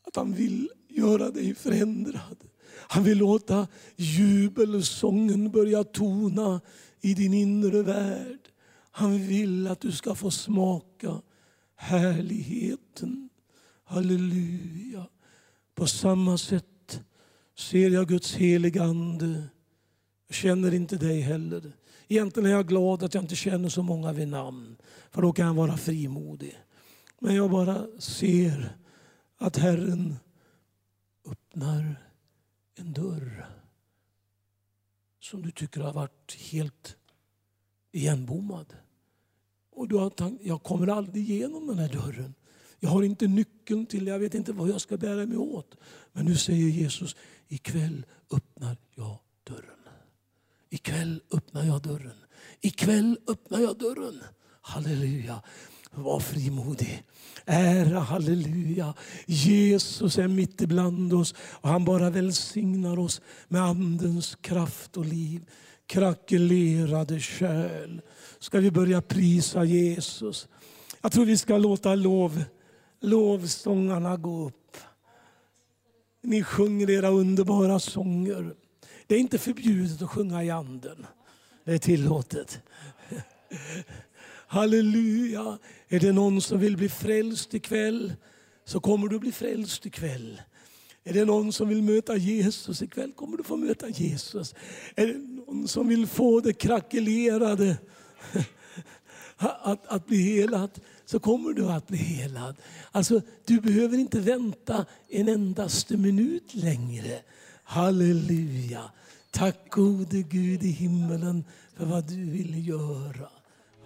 att han vill göra dig förändrad. Han vill låta jubelsången börja tona i din inre värld. Han vill att du ska få smaka härligheten. Halleluja. På samma sätt ser jag Guds heliga Ande. Jag känner inte dig heller. Egentligen är jag glad att jag inte känner så många vid namn. För då kan jag vara frimodig. Men jag bara ser att Herren öppnar en dörr som du tycker har varit helt igenbommad. Och du har tänkt, jag kommer aldrig igenom den här dörren. Jag har inte nyckeln till jag vet inte vad jag ska bära mig åt. Men nu säger Jesus, ikväll öppnar jag dörren. Ikväll öppnar jag dörren. Ikväll öppnar jag dörren. Halleluja. Var frimodig. Ära, halleluja. Jesus är mitt ibland oss och han bara välsignar oss med Andens kraft och liv. Krackelerade kärl. Ska vi börja prisa Jesus? Jag tror vi ska låta lov, lovsångarna gå upp. Ni sjunger era underbara sånger. Det är inte förbjudet att sjunga i anden. Det är tillåtet. Halleluja! Är det någon som vill bli frälst ikväll så kommer du bli frälst ikväll. Är det någon som vill möta Jesus ikväll kommer du få möta Jesus. Är det någon som vill få det krackelerade att, att bli helad så kommer du att bli helad. Alltså, du behöver inte vänta en endaste minut längre. Halleluja! Tack gode Gud i himmelen för vad du vill göra.